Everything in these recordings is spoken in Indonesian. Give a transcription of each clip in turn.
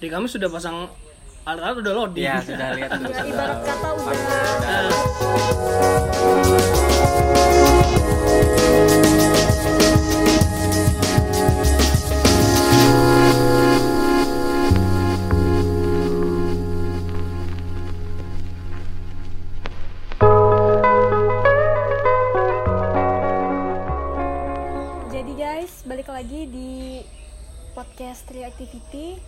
di kami sudah pasang alat-alat udah loading. Ya sudah lihat Ya, ibarat kata udah. Nah, Jadi guys, balik lagi di podcast Tri Activity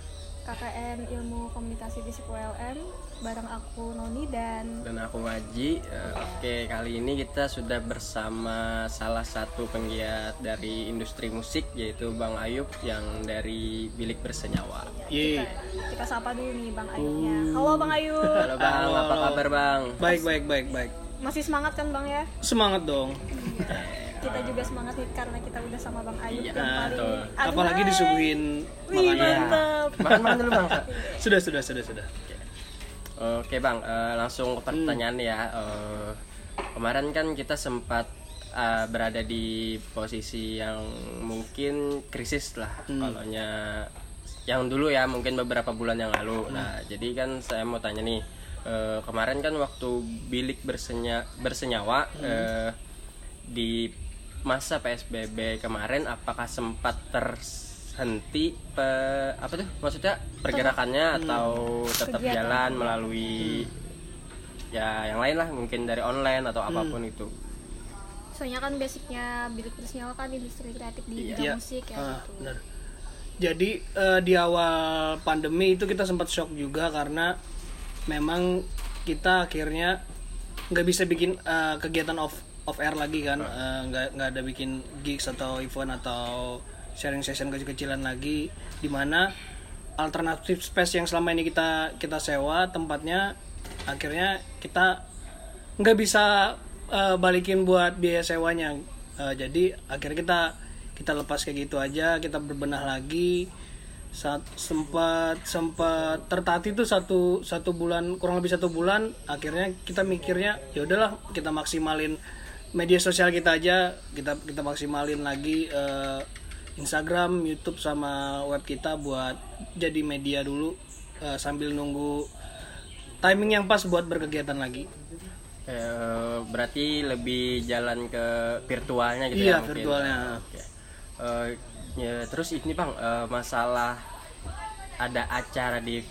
KKN Ilmu Komunikasi Fisik ULM bareng aku Noni dan dan aku Waji Eh, oke kali ini kita sudah bersama salah satu penggiat dari industri musik yaitu Bang Ayub yang dari Bilik Bersenyawa Ye. kita sapa dulu nih Bang Ayubnya. Halo Bang Ayub. halo Bang Halo, apa halo. kabar Bang baik baik baik baik Masih semangat kan Bang ya? semangat dong Kita juga semangat nih karena kita udah sama Bang Ayub Iya, yang paling apalagi disuguhin Wih, makanan mantep. makan makan dulu Bang. Sudah sudah sudah sudah. Oke bang, eh, langsung ke pertanyaan ya. Eh, kemarin kan kita sempat eh, berada di posisi yang mungkin krisis lah, kalaunya yang dulu ya mungkin beberapa bulan yang lalu. Nah jadi kan saya mau tanya nih, eh, kemarin kan waktu bilik bersenya bersenyawa eh, di masa PSBB kemarin, apakah sempat terhenti pe- apa tuh maksudnya pergerakannya atau tetap Kegiatan. jalan melalui ya yang lain lah mungkin dari online atau apa pun itu Soalnya kan basicnya bilik bersenyawa kan industri kreatif di bidang Iya. musik ya Ah, gitu. benar. Jadi eh, di awal pandemi itu kita sempat shock juga karena memang kita akhirnya nggak bisa bikin eh, kegiatan off off air lagi kan, Eh, nggak nggak ada bikin gigs atau event atau sharing session kecil-kecilan lagi, di mana alternatif space yang selama ini kita kita sewa tempatnya akhirnya kita nggak bisa eh, balikin buat biaya sewanya. Eh, jadi akhirnya kita kita lepas kayak gitu aja kita berbenah lagi. Saat sempat sempat tertati tuh satu satu bulan kurang lebih satu bulan akhirnya kita mikirnya ya udahlah kita maksimalin media sosial kita aja kita kita maksimalin lagi eh, Instagram YouTube sama web kita buat jadi media dulu eh, sambil nunggu timing yang pas buat berkegiatan lagi Eh, berarti lebih jalan ke virtualnya gitu Iya, ya mungkin. virtualnya. Oke. Eh, ya, terus ini bang eh, masalah ada acara di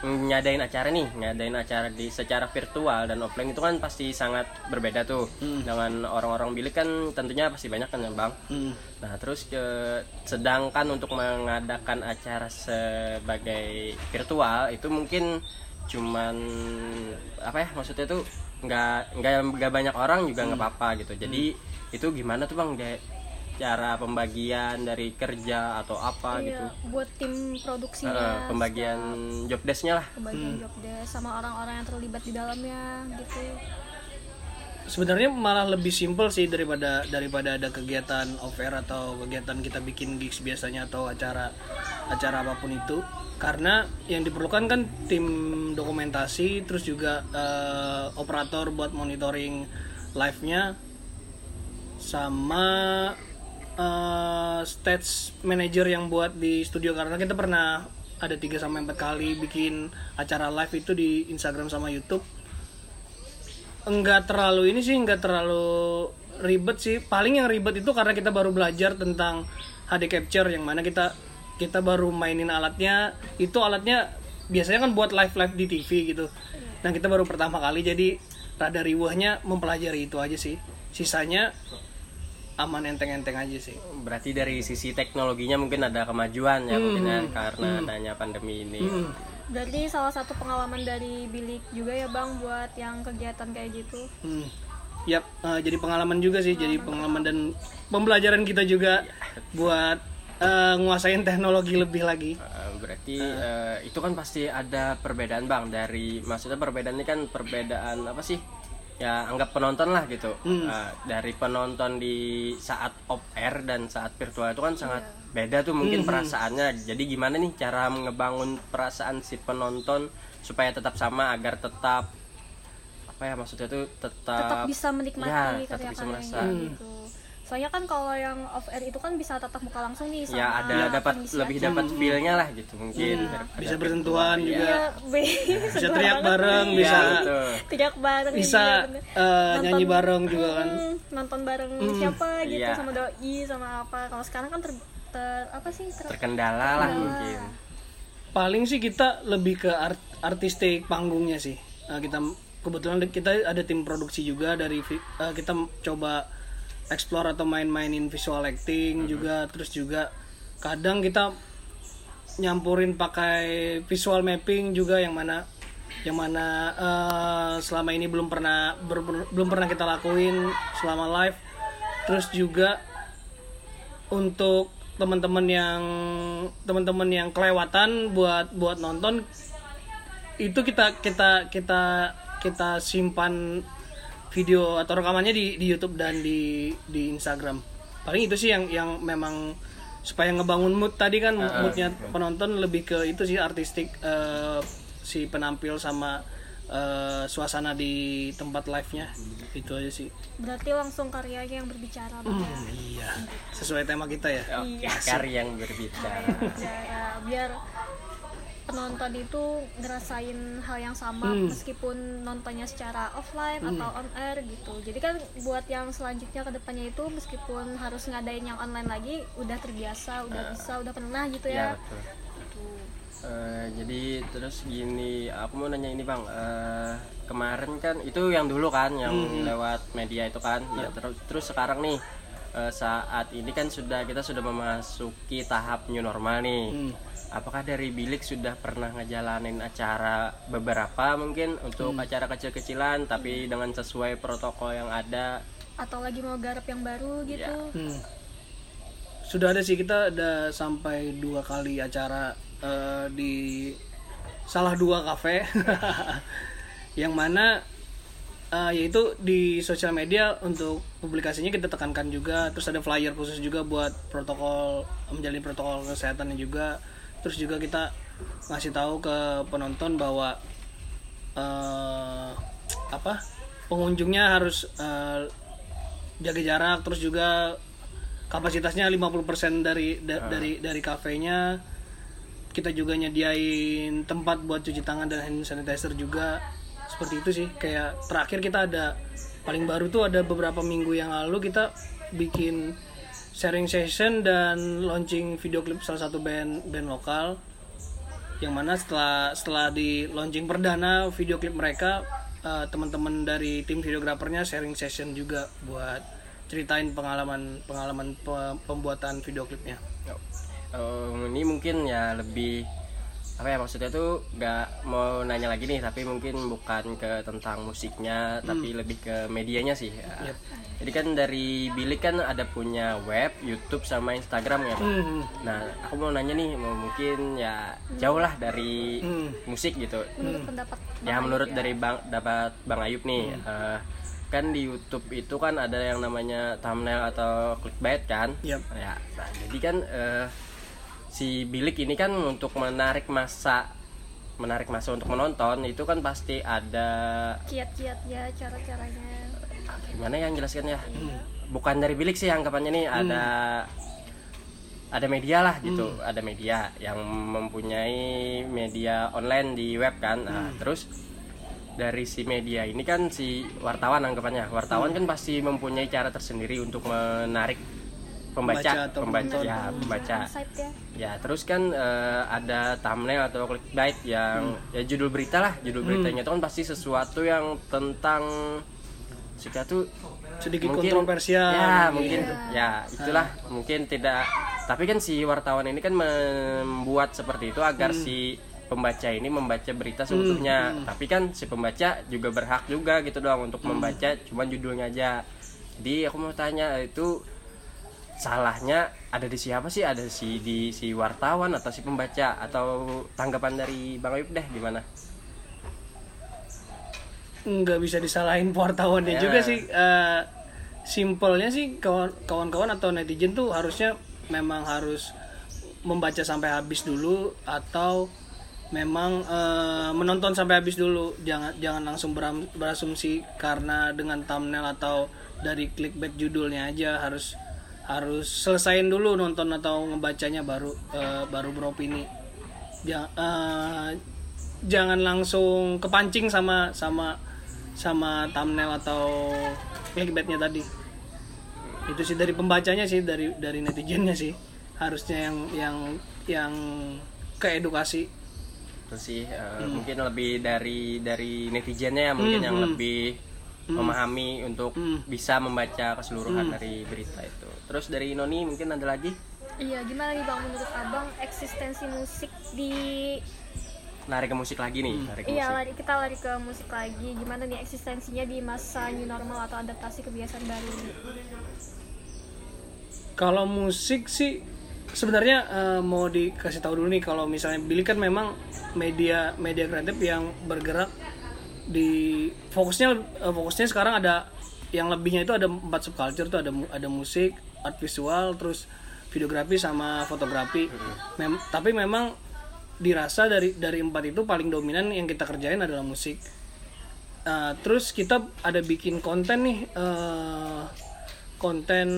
nyadain acara nih nyadain acara di secara virtual dan offline itu kan pasti sangat berbeda tuh. Dengan orang-orang bilik kan tentunya pasti banyak kan ya bang? Hmm. Nah, terus ke sedangkan untuk mengadakan acara sebagai virtual itu mungkin cuman apa ya maksudnya tuh nggak nggak nggak banyak orang juga nggak apa-apa gitu. Jadi itu gimana tuh Bang cara pembagian dari kerja atau apa gitu. Iya, buat tim Eh, produksinya, pembagian job desk-nya lah. pembagian job desk sama orang-orang yang terlibat di dalamnya gitu. sebenarnya malah lebih simpel sih daripada daripada ada kegiatan off air atau kegiatan kita bikin gigs biasanya atau acara acara apa pun itu karena yang diperlukan kan tim dokumentasi terus juga eh, operator buat monitoring live-nya sama eh, stage manager yang buat di studio karena kita pernah ada 3 sampai 4 kali bikin acara live itu di Instagram sama YouTube. Enggak terlalu ini sih enggak terlalu ribet sih. Paling yang ribet itu karena kita baru belajar tentang HD capture yang mana kita kita baru mainin alatnya. Itu alatnya biasanya kan buat live live di TV gitu. Dan kita baru pertama kali jadi rada riwahnya mempelajari itu aja sih. Sisanya aman enteng-enteng aja sih Berarti dari sisi teknologinya mungkin ada kemajuan ya mungkin ya karena adanya pandemi ini. Berarti salah satu pengalaman dari bilik juga ya bang buat yang kegiatan kayak gitu. Hmm. Yap, eh, jadi pengalaman juga sih, jadi pengalaman dan pembelajaran kita juga buat eh, nguasain teknologi lebih lagi. Uh, berarti uh, itu kan pasti ada perbedaan bang dari maksudnya perbedaan ini kan perbedaan apa sih ya anggap penonton lah gitu. Uh, dari penonton di saat off air dan saat virtual itu kan sangat beda tuh mungkin perasaannya. Jadi gimana nih cara ngebangun perasaan si penonton supaya tetap sama agar tetap apa ya maksudnya tuh tetap, Tetap bisa menikmati ya, tetap bisa karya-karyanya merasa. gitu. Soalnya kan kalau yang off air itu kan bisa tatap muka langsung nih sama ya ada dapat lebih dapat feel-nya lah gitu mungkin. Iya. daripada bisa bersentuhan Iya. juga. Iya, be- bisa seneng teriak bareng bisa Iya, betul. teriak bareng bisa iya, Nonton- nyanyi bareng juga kan. Hmm, nonton bareng siapa gitu Iya. sama doi sama apa. Kalau sekarang kan ter, ter- apa sih? Ter, terkendala lah Terkendala. mungkin. Paling sih kita lebih ke art artistik panggungnya sih. Eh, kita kebetulan kita ada tim produksi juga dari eh, kita coba explore atau main-mainin visual acting juga terus juga kadang kita nyampurin pakai visual mapping juga yang mana yang mana eh, selama ini belum pernah ber- belum pernah kita lakuin selama live. Terus juga untuk teman-teman yang teman-teman yang kelewatan buat buat nonton itu kita kita kita kita simpan video atau rekamannya di di YouTube dan di di Instagram. Paling itu sih yang yang memang supaya ngebangun mood tadi kan moodnya penonton lebih ke itu sih artistik eh, si penampil sama eh, suasana di tempat live-nya. Itu aja sih. Berarti langsung karyanya yang berbicara ya. iya. Sesuai tema kita ya? Oke karya yang berbicara biar penonton itu ngerasain hal yang sama meskipun nontonnya secara offline atau on air gitu. Jadi kan buat yang selanjutnya ke depannya itu meskipun harus ngadain yang online lagi udah terbiasa udah bisa udah pernah gitu ya. Ya betul. Gitu. Eh, jadi terus gini aku mau nanya ini bang. Eh, kemarin kan itu yang dulu kan yang lewat media itu kan. Ya terus terus sekarang nih eh, saat ini kan sudah kita sudah memasuki tahap new normal nih. Apakah dari bilik sudah pernah ngejalanin acara beberapa mungkin untuk acara kecil-kecilan tapi dengan sesuai protokol yang ada? Atau lagi mau garap yang baru gitu? Ya. Hmm. Sudah ada sih kita ada sampai dua kali acara eh, di salah dua kafe, yang mana eh, yaitu di sosial media untuk publikasinya kita tekankan juga, terus ada flyer khusus juga buat protokol menjalin protokol kesehatannya juga, terus juga kita ngasih tahu ke penonton bahwa eh, apa pengunjungnya harus eh, jaga jarak. Terus juga kapasitasnya 50% dari da- dari dari kafenya. Kita juga nyediain tempat buat cuci tangan dan hand sanitizer juga seperti itu sih. Kayak terakhir kita ada paling baru tuh ada beberapa minggu yang lalu kita bikin sharing session dan launching video klip salah satu band band lokal. Yang mana setelah setelah di launching perdana video klip mereka eh, teman-teman dari tim videografernya sharing session juga buat ceritain pengalaman pengalaman pe- pembuatan video klipnya. Eh, ini mungkin ya lebih apa ya maksudnya tuh nggak mau nanya lagi nih tapi mungkin bukan ke tentang musiknya tapi lebih ke medianya sih ya. jadi kan dari bilik kan ada punya web YouTube sama Instagram ya Pak? Hmm. nah aku mau nanya nih mau mungkin ya jauh lah dari Hmm. musik gitu menurut pendapat ya menurut dari bang dapat bang Ayub nih eh, kan di YouTube itu kan ada yang namanya thumbnail atau clickbait kan Yap. ya nah, jadi kan eh, si bilik ini kan untuk menarik masa menarik masa untuk menonton itu kan pasti ada kiat-kiat ya cara-caranya gimana yang jelaskannya bukan dari bilik sih anggapannya nih ada ada media lah gitu. Ada media yang mempunyai media online di web kan. Nah, terus dari si media ini kan si wartawan anggapannya. Wartawan kan pasti mempunyai cara tersendiri untuk menarik Pembaca pembaca atau pembaca. penonton. ya pembaca. Ya Ya, terus kan eh, ada thumbnail atau clickbait yang ya judul berita lah. Judul beritanya. Itu kan pasti sesuatu yang tentang jika tuh Sedikit mungkin- kontroversial. Ya, mungkin. ya. itulah. Mungkin tidak tapi kan si wartawan ini kan membuat seperti itu agar si pembaca ini membaca berita seutuhnya. Tapi kan si pembaca juga berhak juga gitu doang untuk membaca cuman judulnya aja. Jadi aku mau tanya itu salahnya ada di siapa sih? Ada si di si wartawan atau si pembaca atau tanggapan dari Bang Ayub deh gimana? nggak bisa disalahin wartawannya Ya. juga sih Eh, simpelnya sih kawan- kawan-kawan atau netizen tuh harusnya memang harus membaca sampai habis dulu atau memang eh, menonton sampai habis dulu jangan jangan langsung beram- berasumsi karena dengan thumbnail atau dari clickbait judulnya aja harus harus selesain dulu nonton atau ngebacanya baru eh, baru beropini. Ja- eh, jangan langsung kepancing sama sama sama thumbnail atau clickbaitnya tadi. Itu sih dari pembacanya sih dari dari netizennya sih. Harusnya yang yang yang ke edukasi itu sih eh, mungkin lebih dari dari netizennya ya mungkin yang lebih memahami untuk bisa membaca keseluruhan dari berita itu. Terus dari Noni mungkin ada lagi? Iya, gimana nih bang menurut abang eksistensi musik di lari ke musik lagi nih lari ke Iya, musik. lari, kita lari ke musik lagi. Gimana nih eksistensinya di masa new normal atau adaptasi kebiasaan baru ini? kalau musik sih sebenarnya eh, mau dikasih tahu dulu nih kalau misalnya Billy kan memang media media kreatif yang bergerak di fokusnya eh, fokusnya sekarang ada yang lebihnya itu ada empat subculture tuh ada ada musik art visual terus videografi sama fotografi. Mem- tapi memang dirasa dari dari empat itu paling dominan yang kita kerjain adalah musik. Uh, terus kita ada bikin konten nih uh, konten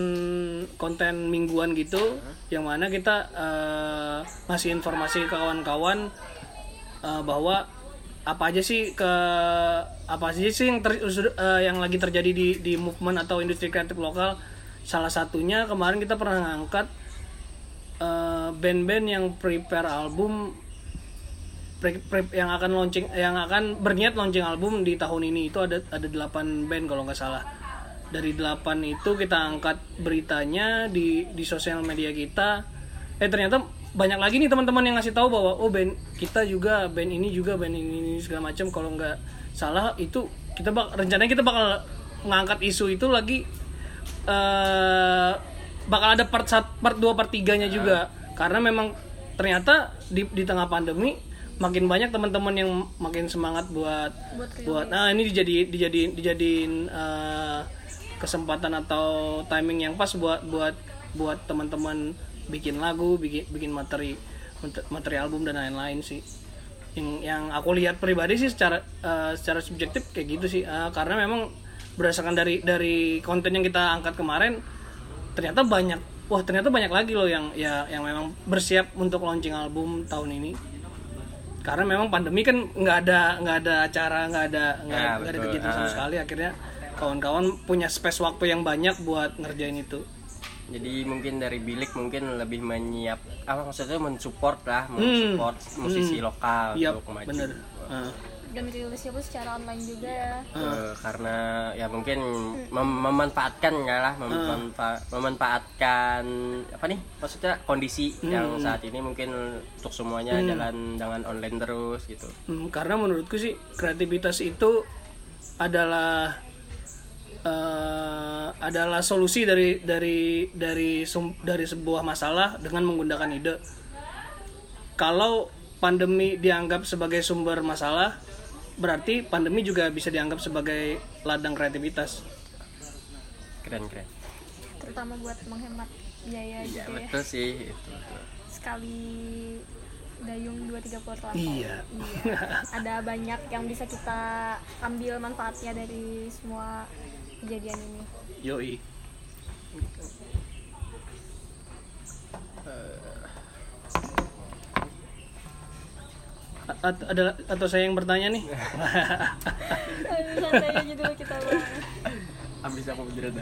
konten mingguan gitu yang mana kita uh, ngasih informasi ke kawan-kawan uh, bahwa apa aja sih ke apa aja sih yang ter- uh, yang lagi terjadi di di movement atau industri kreatif lokal? Salah satunya kemarin kita pernah ngangkat uh, band-band yang prepare album pre- pre- yang akan launching yang akan berniat launching album di tahun ini. Itu ada ada 8 band kalau nggak salah. Dari 8 itu kita angkat beritanya di di sosial media kita. Eh ternyata banyak lagi nih teman-teman yang ngasih tahu bahwa oh band kita juga band ini juga band ini, ini segala macam kalau nggak salah itu kita bak rencananya kita bakal ngangkat isu itu lagi eh bakal ada part sat- part 2 part 3 nya juga karena memang ternyata di di tengah pandemi makin banyak teman-teman yang makin semangat buat Buat buat nah ini dijadi dijadiin dijadiin eh, kesempatan atau timing yang pas buat buat buat teman-teman bikin lagu bikin bikin materi materi album dan lain-lain sih. Yang yang aku lihat pribadi sih secara eh, secara subjektif kayak gitu sih. Eh, karena memang berdasarkan dari dari konten yang kita angkat kemarin ternyata banyak wah ternyata banyak lagi loh yang ya yang memang bersiap untuk launching album tahun ini. Karena memang pandemi kan nggak ada nggak ada acara nggak ada nggak Ya, ada kegiatan sama Ah. sekali. Akhirnya kawan-kawan punya space waktu yang banyak buat ngerjain itu jadi mungkin dari bilik mungkin lebih menyiap apa maksudnya mensupport lah mensupport musisi lokal iya untuk maju. bener. Ah. Dan rilisnya pun secara online juga ya. Eh, karena ya mungkin mem- memanfaatkan ya lah memanfa- memanfaatkan apa nih maksudnya kondisi yang saat ini mungkin untuk semuanya jalan jangan online terus gitu. Hmm, karena menurutku sih kreativitas itu adalah eh, adalah solusi dari dari dari sum- dari sebuah masalah dengan menggunakan ide. Kalau pandemi dianggap sebagai sumber masalah, berarti pandemi juga bisa dianggap sebagai ladang kreativitas. keren keren Terutama buat menghemat biaya ya gitu ya. betul sih itu betul. Sekali dayung dua tiga portal. Iya. Iya. Ada banyak yang bisa kita ambil manfaatnya dari semua kejadian ini. Yoi. A- at- ada atau saya yang bertanya nih? Santai aja dulu kita habis berjerat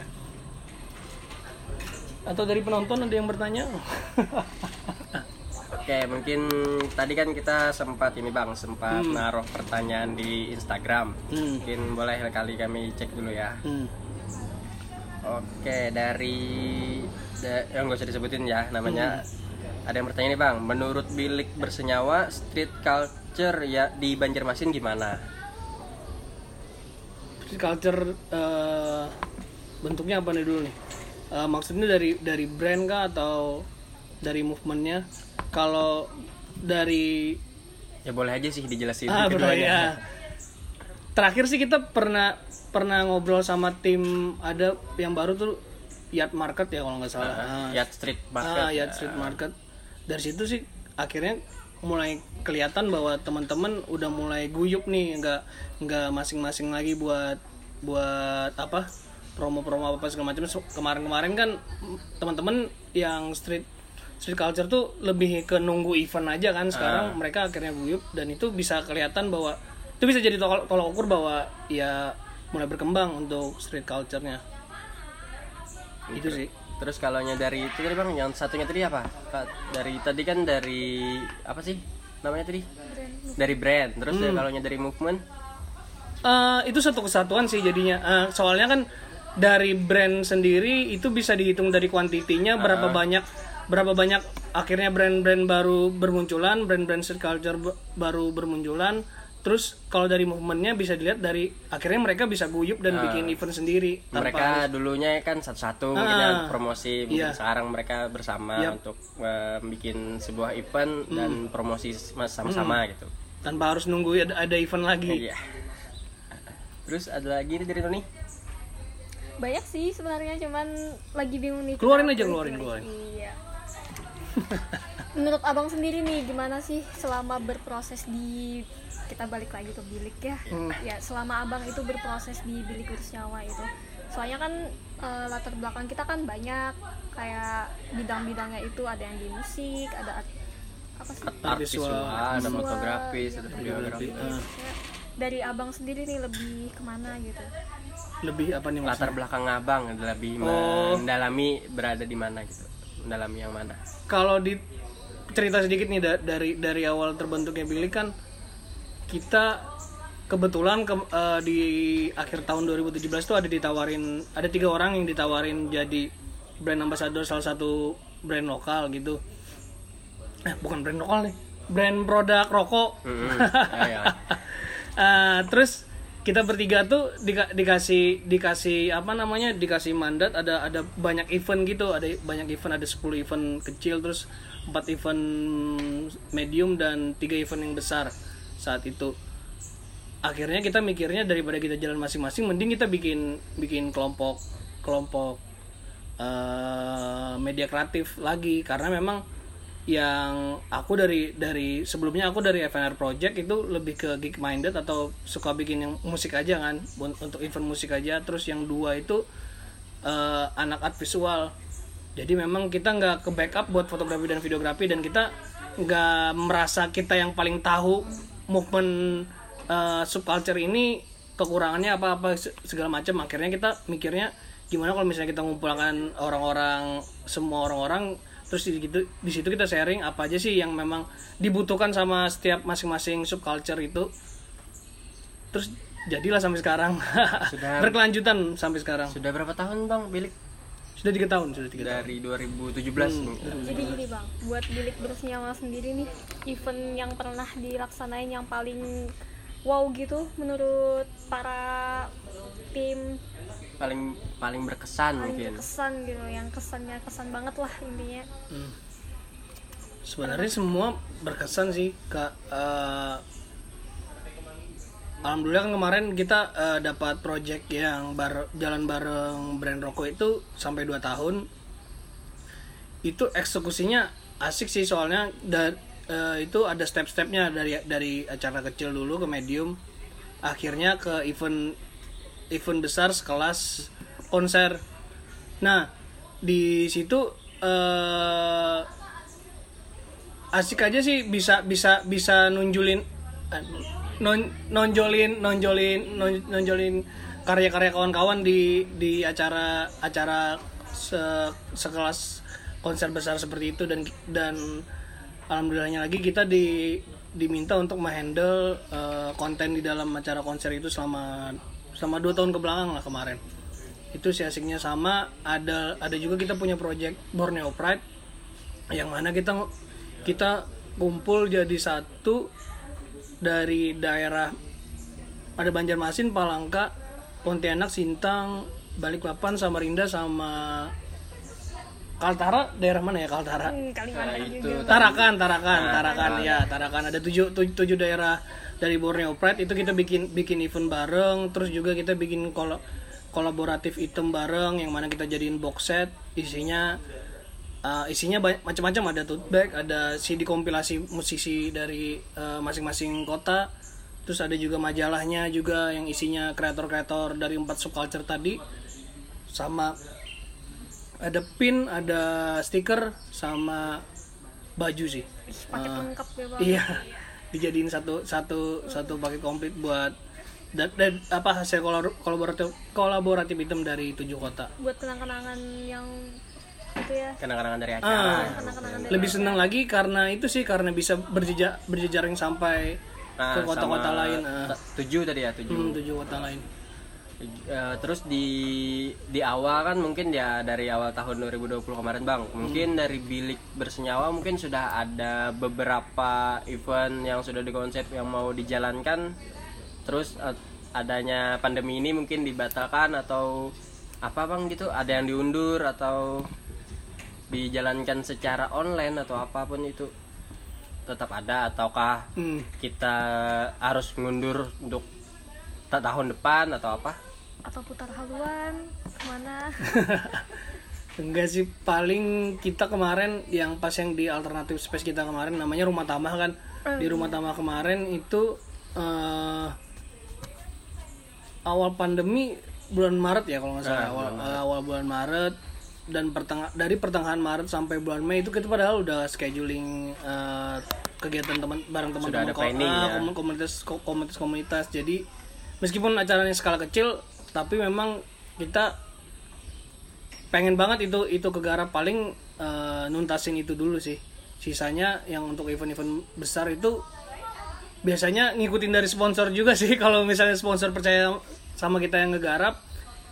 atau dari penonton ada yang bertanya? Oke, mungkin tadi kan kita sempat ini Bang, sempat naruh pertanyaan di Instagram. Hmm. Mungkin boleh kali kami cek dulu ya. Hmm. Oke, dari da- yang gak usah disebutin ya namanya. Ada yang bertanya nih Bang, menurut bilik bersenyawa street culture ya di Banjarmasin gimana? Street culture eh, bentuknya apa nih dulu nih? Eh, maksudnya dari dari brand kah atau dari movementnya? Kalau dari Ya boleh aja sih dijelasin ah keduanya. ya. Terakhir sih kita pernah pernah ngobrol sama tim ada yang baru tuh Yard Market ya kalau nggak salah. Ah, Yard street market. ah, Yard Street Market. Dari situ sih akhirnya mulai kelihatan bahwa teman-teman udah mulai guyup nih nggak nggak masing-masing lagi buat buat apa promo-promo apa segala macam kemarin-kemarin kan teman-teman yang street street culture tuh lebih ke nunggu event aja kan. Sekarang mereka akhirnya guyup dan itu bisa kelihatan bahwa itu bisa jadi tolak, tolak ukur bahwa ya mulai berkembang untuk street culture-nya. Itu sih. Terus kalau nya dari itu tadi bang, yang satunya tadi apa? Dari tadi kan dari apa sih namanya tadi? Dari brand. Terus ya kalau nya dari movement, Eh, itu satu kesatuan sih jadinya. Eh, soalnya kan dari brand sendiri itu bisa dihitung dari kuantitinya berapa banyak berapa banyak akhirnya brand-brand baru bermunculan brand-brand street culture baru bermunculan terus kalau dari movementnya bisa dilihat dari akhirnya mereka bisa guyup dan bikin event sendiri tanpa mereka dulunya kan satu-satu mungkin ya, promosi mungkin Iya. sekarang mereka bersama untuk eh, bikin sebuah event dan promosi mas- sama-sama gitu. tanpa harus nunggu ada, ada event lagi Iya. Terus ada lagi nih dari Tony? banyak sih sebenarnya cuman lagi bingung nih Keluarin aja, keluarin, keluarin. iya menurut abang sendiri nih gimana sih selama berproses di kita balik lagi ke bilik ya Hmm. ya selama abang itu berproses di bilik Nyawa itu soalnya kan eh, latar belakang kita kan banyak kayak bidang-bidangnya itu ada yang di musik ada at- apa sih Art Art visual, visual. ada fotografis, ada videografi. Kayak dari abang sendiri nih lebih ke mana gitu lebih apa nih Latar belakang abang adalah lebih Oh. mendalami berada di mana gitu. Mendalami yang mana? kalau di cerita sedikit nih da- dari dari awal terbentuknya bilik kan kita kebetulan ke, eh, di akhir tahun 2017 tuh ada ditawarin ada tiga orang yang ditawarin jadi brand ambassador salah satu brand lokal gitu eh bukan brand lokal nih brand produk rokok. Ya, ya. Eh, terus kita bertiga tuh dika- dikasih dikasih apa namanya dikasih mandat ada ada banyak event gitu ada banyak event ada 10 event kecil terus 4 event medium dan tiga event yang besar saat itu. Akhirnya kita mikirnya daripada kita jalan masing-masing mending kita bikin bikin kelompok kelompok eh, media kreatif lagi karena memang yang aku dari dari sebelumnya aku dari FNR Project itu lebih ke geek minded atau suka bikin yang musik aja kan untuk event musik aja. Terus yang dua itu eh, anak art visual. Jadi memang kita nggak ke backup buat fotografi dan videografi dan kita nggak merasa kita yang paling tahu movement eh, subculture ini kekurangannya apa apa segala macam. Akhirnya kita mikirnya gimana kalau misalnya kita ngumpulkan orang-orang semua orang-orang terus di situ di situ kita sharing apa aja sih yang memang dibutuhkan sama setiap masing-masing subculture itu. Terus jadilah sampai sekarang. Sudah- berkelanjutan sampai sekarang. Sudah berapa tahun bang bilik? sudah tiga tahun sudah tiga tahun. Dari 2017 nih. Jadi gini bang, buat bilik bersenyawa sendiri nih, event yang pernah dilaksanain yang paling wow gitu menurut para tim paling paling berkesan paling mungkin. berkesan gitu, yang kesannya kesan banget lah intinya. sebenarnya semua berkesan sih kak Eh, alhamdulillah kan kemarin kita eh, dapat project yang bar- jalan bareng brand rokok itu sampai 2 tahun itu eksekusinya asik sih soalnya dan eh, itu ada step-stepnya dari dari acara kecil dulu ke medium akhirnya ke event event besar sekelas konser. Nah di situ eh asik aja sih bisa bisa bisa nunjulin eh, non, nonjolin nonjolin non- nonjolin karya-karya kawan-kawan di di acara acara se- sekelas konser besar seperti itu. Dan dan alhamdulillahnya lagi kita di diminta untuk menghandle eh, konten di dalam acara konser itu selama selama dua tahun ke belakang lah kemarin itu sih asiknya sama ada ada juga kita punya project Borneo Pride yang mana kita kita kumpul jadi satu dari daerah ada Banjarmasin, Palangka, Pontianak, Sintang, Balikpapan, Samarinda sama Kaltara daerah mana ya Kaltara? Hmm, Kalimantan Nah, itu juga. Tarakan, Tarakan, Tarakan, ya Tarakan ada tujuh, tujuh, tujuh daerah dari Borneo Pride itu kita bikin bikin event bareng, terus juga kita bikin kol kolaboratif item bareng yang mana kita jadiin box set isinya Uh, isinya macam-macam ada tote bag, ada CD kompilasi musisi dari uh, masing-masing kota. Terus ada juga majalahnya juga yang isinya kreator-kreator dari empat subculture tadi. Sama ada pin, ada stiker, sama baju sih. paket Uh, lengkap ya bang Iya, dijadiin satu satu satu paket komplit buat dan, dan apa hasil kolaboratif kolaboratif item dari tujuh kota. buat kenang-kenangan yang itu ya kenang-kenangan dari acara Ah, kenang-kenangan dari lebih senang lagi karena itu sih karena bisa berjeja berjejaring sampai Ah, ke kota-kota lain. ah. tujuh tadi ya tujuh Hmm, tujuh kota lain. Eh, terus di di awal kan mungkin ya dari awal tahun 2020 kemarin bang mungkin dari bilik bersenyawa mungkin sudah ada beberapa event yang sudah dikonsep yang mau dijalankan terus eh, adanya pandemi ini mungkin dibatalkan atau apa bang gitu ada yang diundur atau dijalankan secara online atau apa pun itu tetap ada ataukah Hmm. kita harus mundur untuk ta- tahun depan atau apa? Atau putar haluan ke mana? Enggak sih paling kita kemarin yang pas yang di alternatif space kita kemarin namanya rumah tamah kan. Di rumah tamah kemarin itu eh, awal pandemi bulan Maret ya kalau nggak salah. Awal, awal bulan Maret dan pertengah dari pertengahan Maret sampai bulan Mei itu kita padahal udah scheduling eh, kegiatan teman bareng teman-teman ah, ya. komun- komunitas ko- komunitas komunitas. Jadi meskipun acaranya skala kecil tapi memang kita pengen banget itu itu kegarap paling eh, nuntasin itu dulu sih. Sisanya yang untuk event-event besar itu biasanya ngikutin dari sponsor juga sih. Kalau misalnya sponsor percaya sama kita yang ngegarap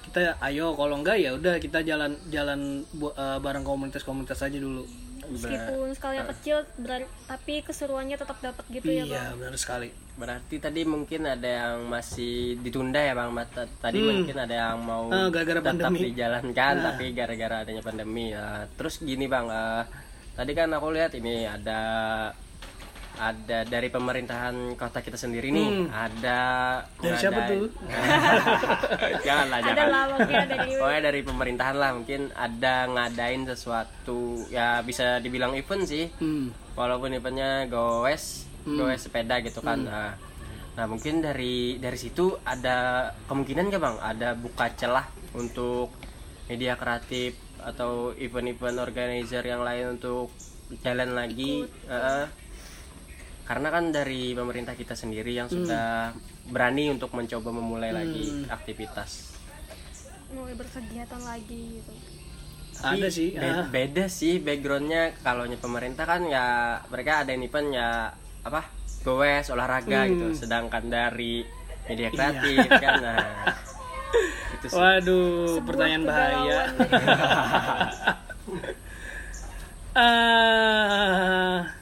kita ayo kalau enggak ya udah kita jalan jalan eh, bareng komunitas-komunitas aja dulu meskipun skalanya kecil berar- tapi keseruannya tetap dapat gitu ya bang iya benar sekali Berarti tadi mungkin ada yang masih ditunda ya bang. Tadi mungkin ada yang mau Ah, gara-gara tetap pandemi. dijalankan, tapi gara-gara adanya pandemi. Nah, terus gini bang, eh, tadi kan aku lihat ini ada ada dari pemerintahan kota kita sendiri nih. Ada Hmm. Dari siapa ngadain- tuh? janganlah ada jangan. lah pokoknya dari Pokoknya dari pemerintahan lah mungkin ada ngadain sesuatu ya bisa dibilang event sih hmm. walaupun eventnya goes goes sepeda gitu kan nah, nah mungkin dari dari situ ada kemungkinan nggak bang ada buka celah untuk media kreatif atau event-event organizer yang lain untuk jalan lagi Heeh. Karena kan dari pemerintah kita sendiri yang sudah berani untuk mencoba memulai lagi aktivitas mulai berkegiatan lagi gitu ada sih be- ah. beda sih backgroundnya kalau pemerintah kan ya mereka ada event ya apa goes olahraga Hmm. gitu sedangkan dari Iya. media kreatif kan nah itu sih waduh pertanyaan bahaya kegalauan.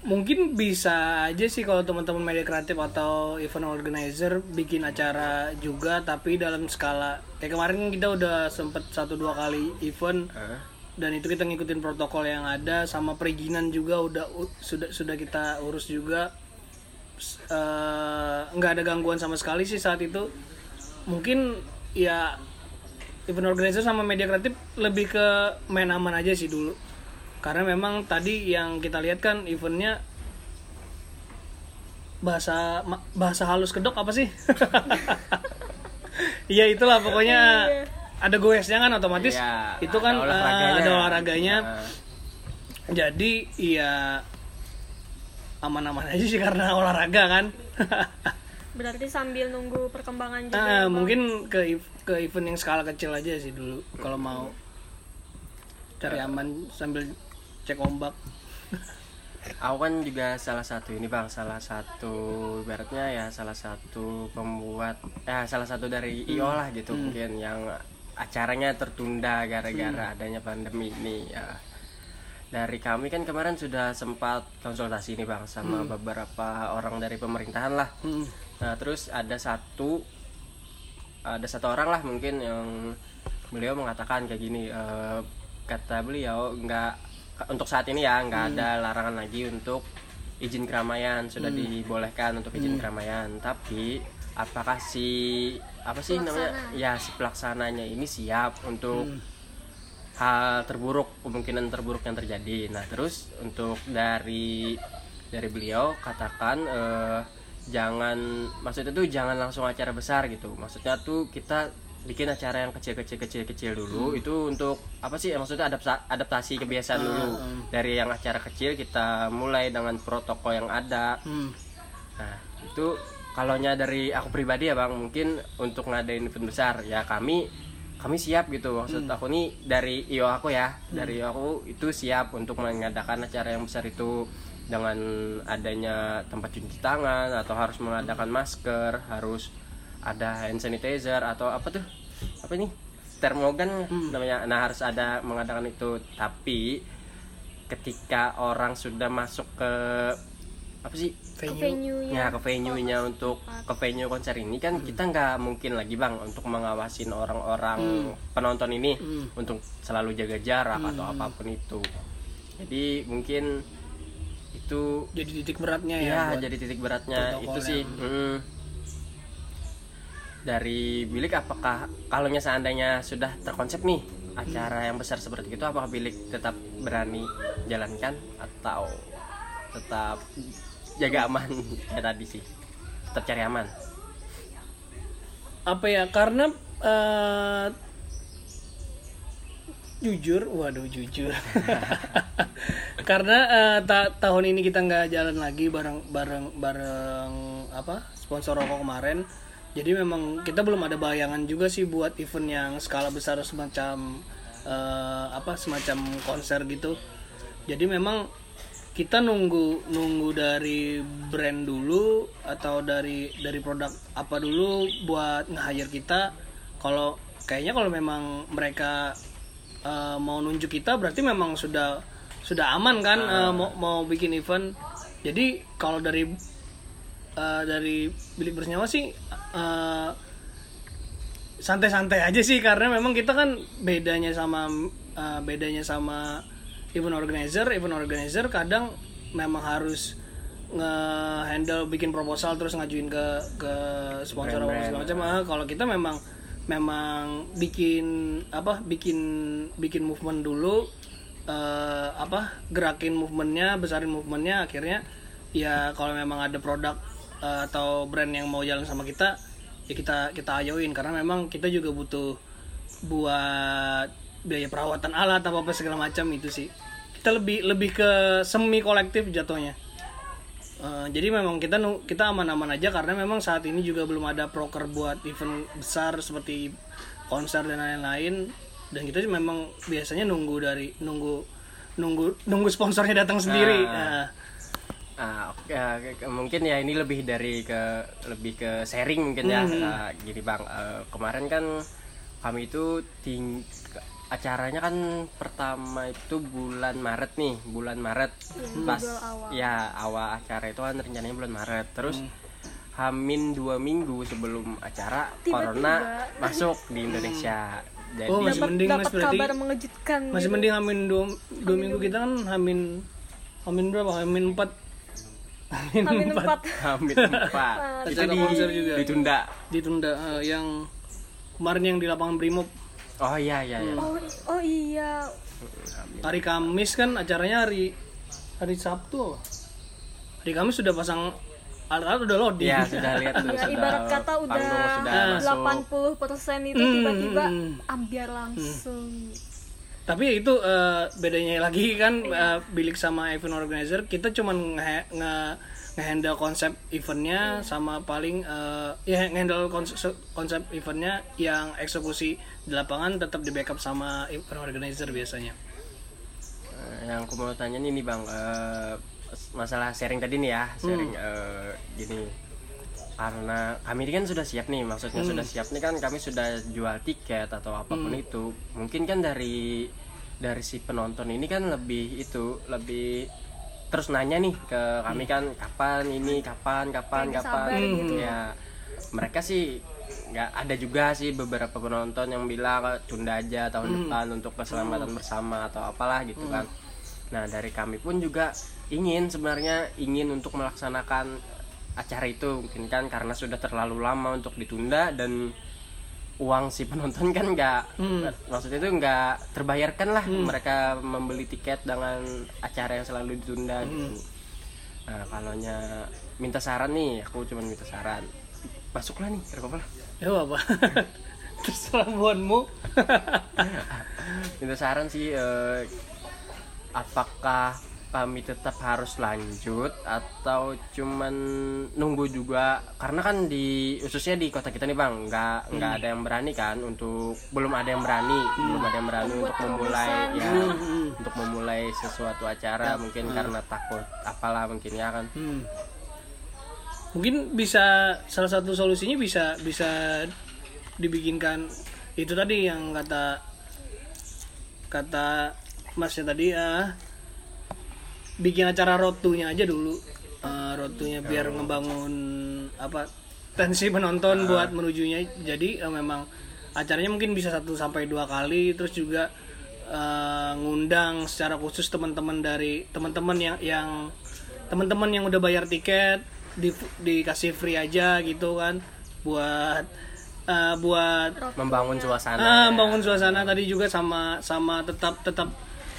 Mungkin bisa aja sih kalau teman-teman media kreatif atau event organizer bikin acara juga tapi dalam skala kayak kemarin kita udah sempet satu dua kali event Hah? dan itu kita ngikutin protokol yang ada sama perizinan juga udah sudah sudah kita urus juga. Eh, nggak ada gangguan sama sekali sih saat itu. Mungkin ya event organizer sama media kreatif lebih ke main aman aja sih dulu karena memang tadi yang kita lihat kan eventnya bahasa bahasa halus kedok apa sih? Iya itulah pokoknya ada goesnya kan otomatis. Iya, itu ada kan eh, olahraganya. ada olahraganya. Nah, jadi ya aman-aman aja sih karena olahraga kan. Berarti sambil nunggu perkembangan juga Ah, ya, Bang? mungkin ke ke event yang skala kecil aja sih dulu kalau mau cari aman sambil cek ombak. Aku kan juga salah satu ini bang. Salah satu ibaratnya ya salah satu pembuat ya salah satu dari io lah gitu mungkin yang acaranya tertunda gara-gara adanya pandemi ini ya. Dari kami kan kemarin sudah sempat konsultasi nih bang sama beberapa orang dari pemerintahan lah. Hmm. nah terus ada satu ada satu orang lah mungkin yang beliau mengatakan kayak gini eh, kata beliau nggak untuk saat ini ya nggak ada larangan lagi untuk izin keramaian sudah dibolehkan untuk izin keramaian. Tapi apakah si apa sih namanya? Ya si pelaksananya ini siap untuk hal terburuk kemungkinan terburuk yang terjadi. Nah terus untuk dari dari beliau katakan eh, jangan maksudnya tuh jangan langsung acara besar gitu. Maksudnya tuh kita bikin acara yang kecil-kecil kecil-kecil dulu. Itu untuk apa sih maksudnya adaptasi, adaptasi kebiasaan dulu. Dari yang acara kecil kita mulai dengan protokol yang ada. Hmm. Nah, itu kalaunya dari aku pribadi ya Bang, mungkin untuk ngadain event besar ya kami kami siap gitu. Maksud aku nih dari IO aku ya, dari IO aku itu siap untuk mengadakan acara yang besar itu dengan adanya tempat cuci tangan atau harus mengadakan masker, harus ada hand sanitizer atau apa tuh? Apa ini? Termogan namanya. Nah, harus ada mengadakan itu. Tapi ketika orang sudah masuk ke apa sih ke Venue. venue ya ke venue-nya untuk ke venue konser ini kan kita nggak mungkin lagi bang untuk mengawasin orang-orang penonton ini untuk selalu jaga jarak atau apa pun itu jadi mungkin itu Jadi titik beratnya ya. ya jadi titik beratnya itu sih mm. Dari bilik apakah kalaunya seandainya sudah terkonsep nih acara yang besar seperti itu apakah bilik tetap berani jalankan atau tetap jaga aman? Ya tadi sih tetap cari aman. Apa ya karena eh, jujur waduh jujur. Karena eh, ta- tahun ini kita nggak jalan lagi bareng bareng bareng apa sponsor rokok kemarin jadi memang kita belum ada bayangan juga sih buat event yang skala besar semacam eh, apa semacam konser gitu. Jadi memang kita nunggu nunggu dari brand dulu atau dari dari produk apa dulu buat nge-hire kita. Kalau kayaknya kalau memang mereka eh, mau nunjuk kita berarti memang sudah sudah aman kan eh, mau mau bikin event. Jadi kalau dari eh, dari bilik bersenyawa sih eh, santai-santai aja sih karena memang kita kan bedanya sama uh, bedanya sama event organizer. Event organizer kadang memang harus nge-handle bikin proposal terus ngajuin ke ke sponsor apa segala macam. Ah, kalau kita memang memang bikin apa bikin bikin movement dulu eh, apa gerakin movementnya besarin movementnya akhirnya ya kalau memang ada produk eh, atau brand yang mau jalan sama kita ya kita kita ayoin karena memang kita juga butuh buat biaya perawatan alat apa apa segala macam itu sih. Kita lebih lebih ke semi kolektif jatuhnya. Eh, jadi memang kita kita aman-aman aja karena memang saat ini juga belum ada proker buat event besar seperti konser dan lain-lain. Dan kita memang biasanya nunggu dari nunggu nunggu nunggu sponsornya datang sendiri. Nah, Ah, oke, ah, mungkin ya ini lebih dari ke lebih ke sharing mungkin ya. Ah, gini bang, eh, kemarin kan kami itu ting acaranya kan pertama itu bulan Maret nih, bulan Maret pas awal. ya awal acara itu kan rencananya bulan Maret. Terus Hamin dua minggu sebelum acara corona masuk di Indonesia. Jadi oh masih mending mas dapat berarti kabar mengejutkan masih gitu. mending hamin dua, dua minggu kita kan hamin hamin berapa hamin empat hamin, Amin empat empat Hamin empat itu Acara di, juga. ditunda. ditunda eh, yang kemarin yang di lapangan Brimob Oh iya iya iya. oh, oh iya hari Kamis kan acaranya hari hari Sabtu apa? hari Kamis sudah pasang alat-alat udah loading Iya sudah lihat tuh. ya sudah ibarat kata udah panggung sudah masuk. 80% itu Hmm, tiba-tiba hmm. ambiar langsung tapi ya itu eh, bedanya lagi kan eh, bilik sama event organizer kita cuman nge, nge nge-handle konsep eventnya sama paling eh, ya nge-handle konsep, konsep eventnya yang eksekusi di lapangan tetap di backup sama event organizer biasanya yang aku mau tanya nih bang, eh, masalah sharing tadi nih ya, sharing Hmm. eh, gini. Karena kami ini kan sudah siap nih, maksudnya Hmm. sudah siap nih kan kami sudah jual tiket atau apa pun itu. Mungkin kan dari dari si penonton ini kan lebih itu lebih terus nanya nih ke kami kan kapan ini? Kapan? Kapan? Kayak kapan? sabar gitu. ya mereka sih nggak ada juga sih beberapa penonton yang bilang "Eh, tunda aja tahun depan untuk keselamatan bersama atau apalah gitu kan. Nah dari kami pun juga ingin sebenarnya ingin untuk melaksanakan acara itu mungkin kan karena sudah terlalu lama untuk ditunda dan uang si penonton kan nggak Hmm. maksudnya itu nggak terbayarkan lah mereka membeli tiket dengan acara yang selalu ditunda Hmm. gitu. Nah, kalau minta saran nih, aku cuma minta saran. Masuklah nih, lah. ya apa terserah buanmu minta saran sih eh, apakah kami tetap harus lanjut atau cuman nunggu juga? Karena kan di khususnya di kota kita nih bang nggak nggak ada yang berani kan untuk belum ada yang berani belum ada yang berani untuk memulai ya untuk memulai sesuatu acara mungkin karena takut apalah mungkin ya kan? Hmm. Mungkin bisa salah satu solusinya bisa bisa dibikinkan itu tadi yang kata kata masnya tadi ah bikin acara rotunya aja dulu. Eh, rotunya biar ngebangun apa tensi penonton buat menujunya. Jadi eh, memang acaranya mungkin bisa satu sampai dua kali. Terus juga eh, ngundang secara khusus teman-teman dari teman-teman yang yang teman-teman yang udah bayar tiket di, dikasih free aja gitu kan buat eh, buat membangun suasana ah, bangun suasana tadi juga sama sama tetap tetap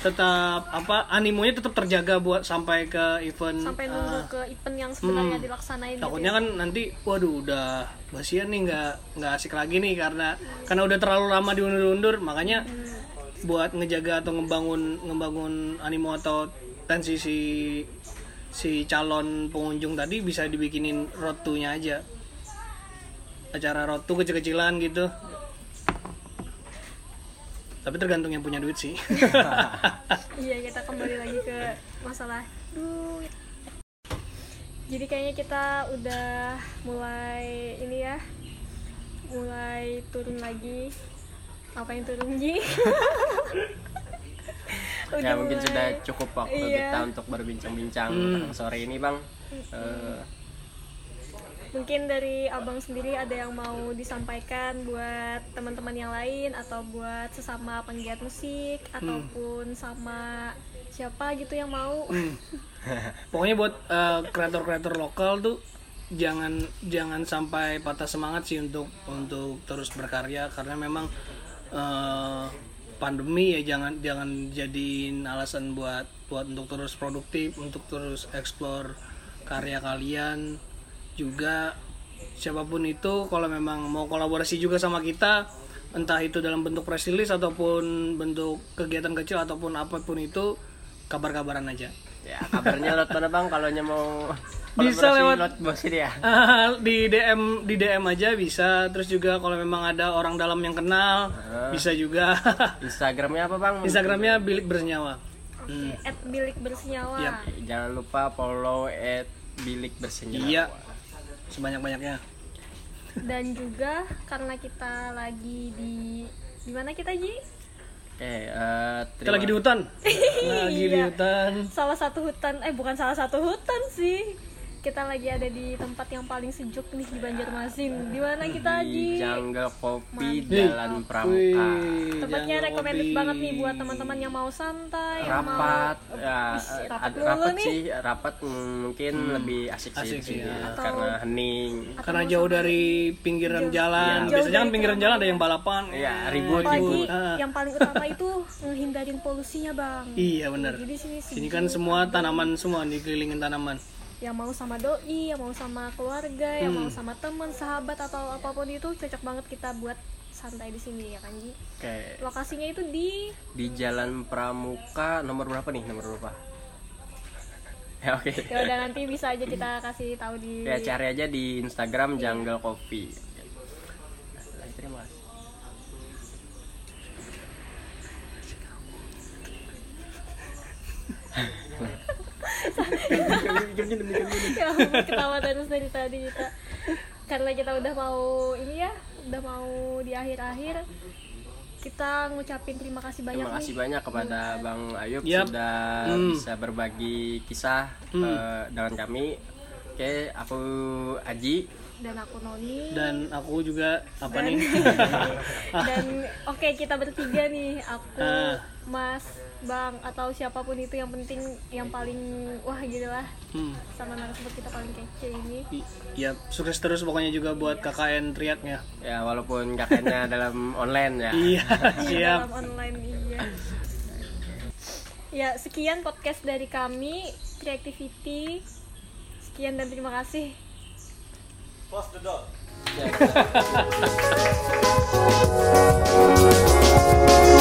tetap apa animonya tetap terjaga buat sampai ke event sampai nunggu ke event yang sebenarnya Hmm. dilaksanain gitu takutnya kan nanti waduh udah basian nih nggak nggak asik lagi nih karena karena udah terlalu lama diundur-undur makanya buat ngejaga atau ngebangun ngebangun animo atau tensi si si calon pengunjung tadi bisa dibikinin road to-nya aja. Acara road to kecil-kecilan gitu tapi tergantung yang punya duit sih Iya kita kembali lagi ke masalah duit. Jadi kayaknya kita udah mulai ini ya, mulai turun lagi. Apa yang turun Ji? ya mungkin mulai- sudah cukup waktu Iya. kita untuk berbincang-bincang Hmm. sore ini bang Eh, Mungkin dari abang sendiri ada yang mau disampaikan buat teman-teman yang lain atau buat sesama penggiat musik ataupun sama siapa gitu yang mau. Hmm. Pokoknya buat eh, kreator-kreator lokal tuh jangan jangan sampai patah semangat sih untuk untuk terus berkarya karena memang eh, pandemi ya jangan jangan jadiin alasan buat buat untuk terus produktif untuk terus explore karya kalian juga siapa pun itu kalau memang mau kolaborasi juga sama kita entah itu dalam bentuk press release ataupun bentuk kegiatan kecil ataupun apa pun itu kabar-kabaran aja. Ya kabarnya lot mana bang kalau mau Bisa lewat- lot bos ini ya? Di DM di DM aja bisa. Terus juga kalau memang ada orang dalam yang kenal bisa juga. Instagramnya apa bang? Instagramnya bilik bersenyawa. Hmm, At bilik bersenyawa. Yap. jangan lupa follow at bilik bersenyawa. Iya sebanyak banyaknya Dan juga karena kita lagi di di mana kita Ji? oke eh, kita terima lagi di hutan lagi di Iya. hutan Salah satu hutan, eh bukan salah satu hutan sih. Kita lagi ada di tempat yang paling sejuk nih di Banjarmasin. Di mana kita di? Jungle Kopi Mantap. Jalan Pramuka Wih, Tempatnya recommended kopi. banget nih buat teman-teman yang mau santai, yang rapat mau ya Wis, eh, rapat dulu rapat nih. sih rapat mungkin lebih asik, Asik sih, sih, di sini, ya. Atau- karena hening karena jauh dari pinggiran jalan Jauh biasanya kan pinggiran jalan ada yang balapan Iya, ribut, Apalagi ribut. Ah. yang paling utama itu menghindarin polusinya bang. iya benar Jadi sini sini kan semua tanaman semua dikelilingin tanaman yang mau sama doi, yang mau sama keluarga, yang Hmm. mau sama teman, sahabat atau apa pun itu cocok banget kita buat santai di sini ya kan Ji. oke. Lokasinya itu di di Jalan Pramuka nomor berapa nih? Nomor berapa? Ya oke. Ya udah nanti bisa aja kita kasih tahu di ya cari aja di Instagram Jungle Coffee. Terima kasih ya ampun, ketawa terus dari tadi kita karena kita udah mau ini ya udah mau di akhir-akhir kita ngucapin terima kasih banyak Terima kasih nih banyak kepada Bang Ayub Yap. sudah Hmm. bisa berbagi kisah eh, dengan kami. Oke, aku Aji. dan aku Noni dan aku juga apa nih dan oke kita bertiga nih aku Ah. Mas, Bang atau siapa pun itu yang penting yang paling wah gitu lah Hmm. sama narasumber kita paling kece ini. I- Ya, sukses terus pokoknya juga buat KKN Triaknya. Ya walaupun kakaknya dalam online ya. Iya, Iya, siap. dalam online iya. Ya, sekian podcast dari kami Creativity. Sekian dan terima kasih. Close the door. Ya.